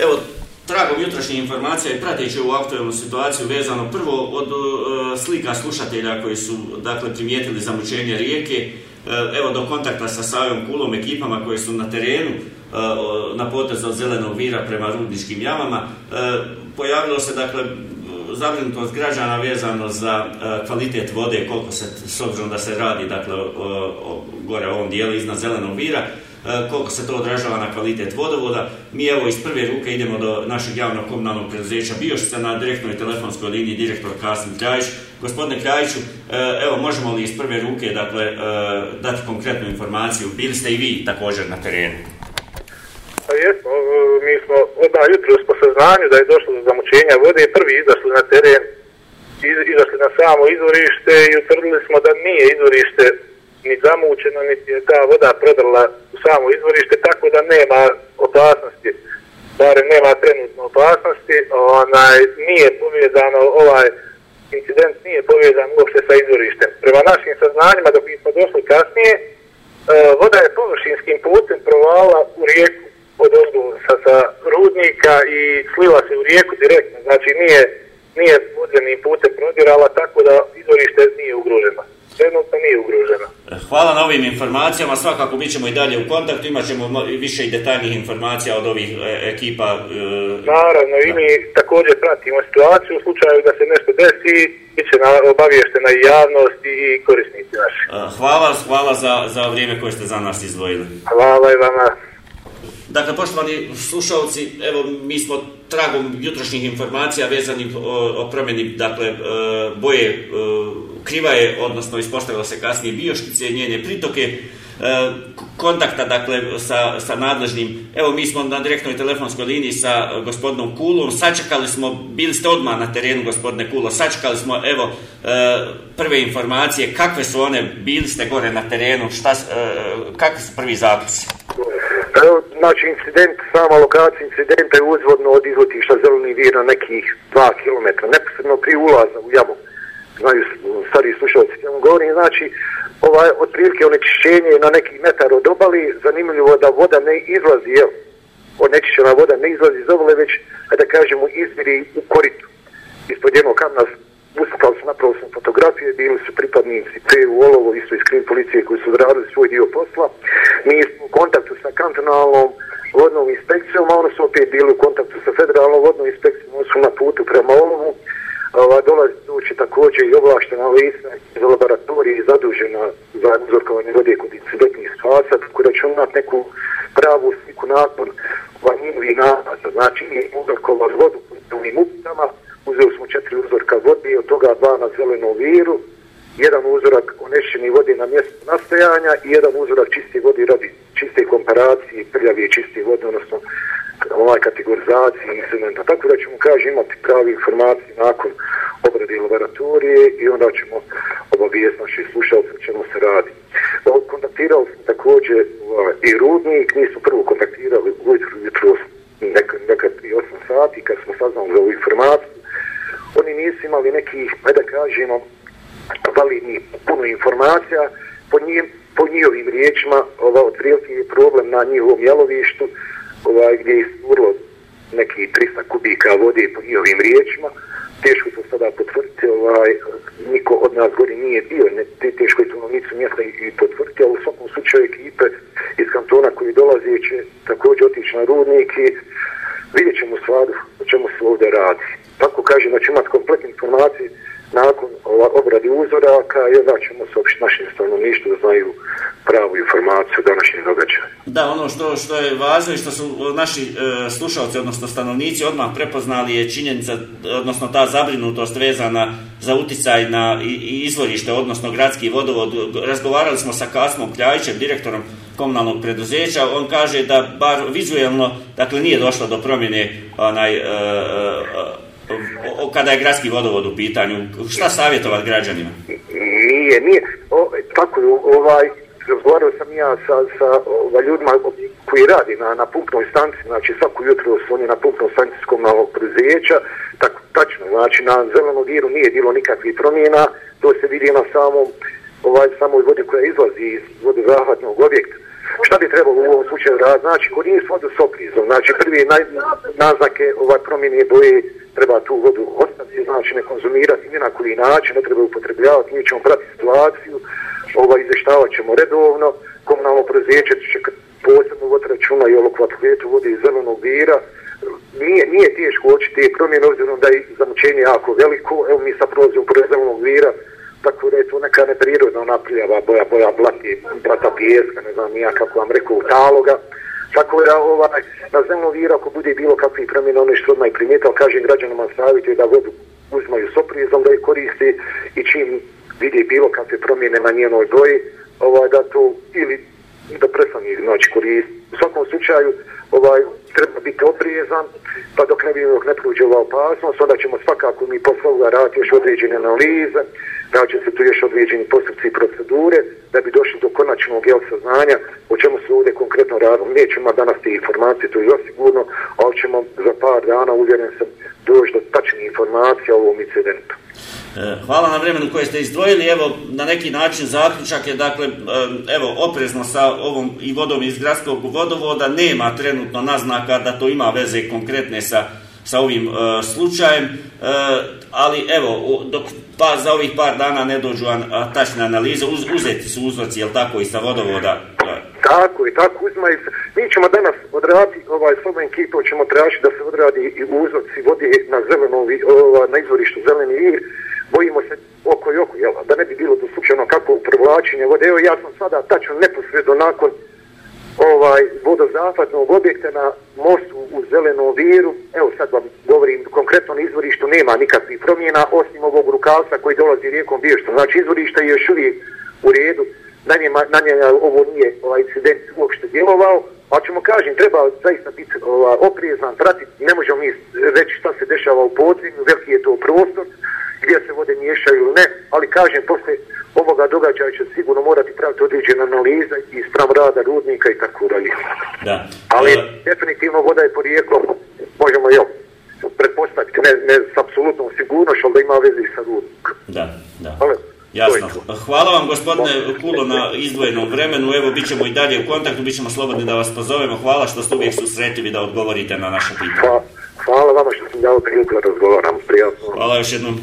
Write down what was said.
Evo, tragom jutrošnje informacije i prateći ovu aktualnu situaciju vezano prvo od e, slika slušatelja koji su dakle primijetili zamučenje rijeke, e, evo do kontakta sa Savijom Kulom ekipama koji su na terenu e, na potezu od zelenog vira prema rudničkim jamama, e, pojavilo se dakle zabrinutost građana vezano za e, kvalitet vode, koliko se, s obzirom da se radi dakle, o, o, gore ovom dijelu iznad zelenog vira, E, koliko se to odražava na kvalitet vodovoda. Mi evo iz prve ruke idemo do našeg javnog komunalnog preduzeća Biošica na direktnoj telefonskoj liniji direktor Kasim Krajić. Gospodine Krajiću, e, evo možemo li iz prve ruke dakle, e, dati konkretnu informaciju? Bili ste i vi također na terenu? Pa jesmo, mi smo odmah jutro po saznanju da je došlo do zamućenja vode, prvi izašli na teren, izašli na samo izvorište i utvrdili smo da nije izvorište ni zamućeno, niti je ta voda prodrla u samo izvorište, tako da nema opasnosti, barem nema trenutno opasnosti, onaj, nije povezano, ovaj incident nije povezan uopšte sa izvorištem. Prema našim saznanjima, dok smo došli kasnije, e, voda je površinskim putem provala u rijeku od sa, sa rudnika i slila se u rijeku direktno, znači nije, nije vodenim putem prodirala, tako da izvorište nije ugroženo trenutno nije ugrožena. Hvala na ovim informacijama, svakako bit ćemo i dalje u kontaktu, imat ćemo više i detaljnih informacija od ovih e, ekipa. E, Naravno, da. i mi također pratimo situaciju u slučaju da se nešto desi, bit će obaviještena i javnost i korisnici naši. Hvala, hvala za, za vrijeme koje ste za nas izdvojili. Hvala i vama. Dakle, poštovani slušalci, evo, mi smo tragom jutrošnjih informacija vezani o, o promjeni, dakle, e, boje kriva je, odnosno ispostavilo se kasnije bioškice, njene pritoke, e, kontakta dakle sa, sa nadležnim. Evo mi smo na direktnoj telefonskoj liniji sa e, gospodinom Kulom, sačekali smo, bili ste odmah na terenu gospodine Kulo, sačekali smo evo e, prve informacije, kakve su one, bili ste gore na terenu, šta, kakvi su prvi zaključci? Evo, znači incident, sama lokacija incidenta je uzvodno od izvotišta zeleni vir na nekih 2 km, neposredno pri ulaza u jamu znaju stari slušalci ćemo govorim, znači ovaj, otprilike onečišćenje na neki metar od obali, zanimljivo da voda ne izlazi, jel, onečišćena voda ne izlazi iz obale, već, da kažemo, izviri u koritu. Ispod jednog kamna uspali su napravo sam fotografije, bili su pripadnici PU Olovo, isto iz Krim policije koji su odradili svoj dio posla. Mi smo u kontaktu sa kantonalnom vodnom inspekcijom, a oni su opet bili u kontaktu sa federalnom vodnom inspekcijom, oni su na putu prema Olovu ova, dolazi suči također i ovlaštena lisa iz laboratorije zadužena za uzorkovanje vode kod incidentnih spasa, tako da će imati neku pravu sliku nakon vanjinovih nalaza. Znači, mi uzorkovan vodu u ovim upitama, uzeli smo četiri uzorka vode, od toga dva na zelenu viru, jedan uzorak onešćeni vode na mjestu nastajanja i jedan uzorak čiste vode radi čiste komparacije, prljavije čiste vode, odnosno ovaj kategorizaciji instrumenta, Tako da ćemo, kaže, imati pravi informacije nakon obrade laboratorije i onda ćemo obavijest naših slušalca čemu se radi. Kontaktirali smo također ovaj, i Rudnik, mi smo prvo kontaktirali ujutru, jutro nekad, nekad i 8 sati kad smo saznali za ovu informaciju. Oni nisu imali nekih, da kažemo, validnih puno informacija po, njim, po njihovim riječima, ova, otprilike je problem na njihovom jelovištu, ovaj, gdje je isturilo neki 300 kubika vode po njihovim riječima. Teško to sada potvrditi, ovaj, niko od nas gori nije bio, ne, te, teško je to nisu mjesta i, i potvrditi, ali u svakom slučaju ekipe iz kantona koji dolaze će također otići na rudnik i vidjet ćemo stvaru o čemu se ovdje radi. Tako kažem, će imati kompletne informacije nakon ova, obradi uzoraka i onda ćemo se opšte našim stanovništvu da znaju pravu informaciju o današnjem događaju. Da, ono što, što je važno i što su naši e, slušalci, odnosno stanovnici, odmah prepoznali je činjenica, odnosno ta zabrinutost vezana za uticaj na izvorište, odnosno gradski vodovod. Razgovarali smo sa Kasmom Kljajićem, direktorom komunalnog preduzeća. On kaže da bar vizuelno, dakle, nije došlo do promjene onaj, e, e, o, kada je gradski vodovod u pitanju, šta savjetovati građanima? Nije, nije. O, tako, ovaj, razgovarao sam ja sa, sa ova, ljudima koji radi na, na pumpnoj stanci, znači svaku jutro su oni na pumpnoj stanci s komunalnog preduzeća, tak, tačno, znači na zelenom diru nije bilo nikakvih promjena, to se vidi na samom, ovaj, samoj vodi koja izlazi iz vode zahvatnog objekta. Šta bi trebalo u ovom slučaju raditi? Znači, koristiti vodu s oprizom. Znači, prvi naj, naznake ovaj, promjene boje treba tu vodu ostaviti, znači ne konzumirati ni na koji način, ne treba upotrebljavati, mi ćemo pratiti situaciju, ovaj, izvještavat ćemo redovno, komunalno prezeće će posebno vod računa i ovog kvalitetu vode iz zelenog vira, nije, nije teško oći te promjene, obzirom da je zamućenje jako veliko, evo mi sad prolazimo pored zelenog vira, tako da je to neka neprirodna napljava, boja, boja blati, blata pijeska, ne znam ja kako vam rekao, taloga, Tako da ovaj, na zemlju vira, ako bude bilo kakvih promjena, ono što odmah i primijetao, kažem građanima savjeti da vodu uzmaju s oprizom, da je koriste i čim vidi bilo kakve promjene na njenoj boji, ovaj, da to ili da prestani noć koristiti. U svakom slučaju ovaj, treba biti oprijezan, pa dok ne vidimo, dok ne prođe ova opasnost, onda ćemo svakako mi posle raditi još određene analize, da će se tu još određeni postupci i procedure, da bi došli do konačnog jel saznanja o čemu se ovdje konkretno radimo. Nećemo danas te informacije, to je osigurno, ali ćemo za par dana, uvjeren sam, doći do tačnih informacija o ovom incidentu. E, hvala na vremenu koje ste izdvojili. Evo, na neki način zaključak je, dakle, evo, oprezno sa ovom i vodom iz gradskog vodovoda nema trenutno naznaka da to ima veze konkretne sa sa ovim uh, slučajem, uh, ali evo, dok pa za ovih par dana ne dođu an, a, tačne analize, uz, uzeti su uzroci, jel tako, i sa vodovoda? Tako i tako uzmaju se. Mi ćemo danas odraditi, ovaj, s Kito ćemo tražiti da se odradi i uzroci vode na zeleno, ovaj, na izvorištu zeleni vir, bojimo se oko i oko, jel, da ne bi bilo doslučeno kako privlačenje vode. Evo ja sam sada tačno neposredno nakon ovaj vodozahvatnog objekta na mostu u zelenom viru. Evo sad vam govorim konkretno na izvorištu nema nikakvih promjena osim ovog rukavca koji dolazi rijekom Biještom. Znači izvorište je još uvijek u redu. Na njema, na njema ovo nije ovaj incident uopšte djelovao. Pa ćemo kažem, treba zaista biti ovaj, oprijezan, pratiti. Ne možemo mi reći šta se dešava u podzemlju, veliki je to prostor gdje se vode miješaju ili ne, ali kažem, posle ovoga događaja će sigurno morati praviti određene analize i sprav rada rudnika i tako dalje. Da. Ali uh, definitivno voda je porijeklom, možemo jel, pretpostaviti, ne, ne s apsolutnom sigurnošću, ali da ima veze sa rudnikom. Da, da. Ali, Jasno. Hvala vam gospodine Kulo na izdvojenom vremenu. Evo, bit ćemo i dalje u kontaktu, bit ćemo slobodni da vas pozovemo. Hvala što ste uvijek susretivi da odgovorite na naše pitanje. Hvala, hvala vama što sam dao priliku da razgovaram. Prijatno. Hvala još jednom.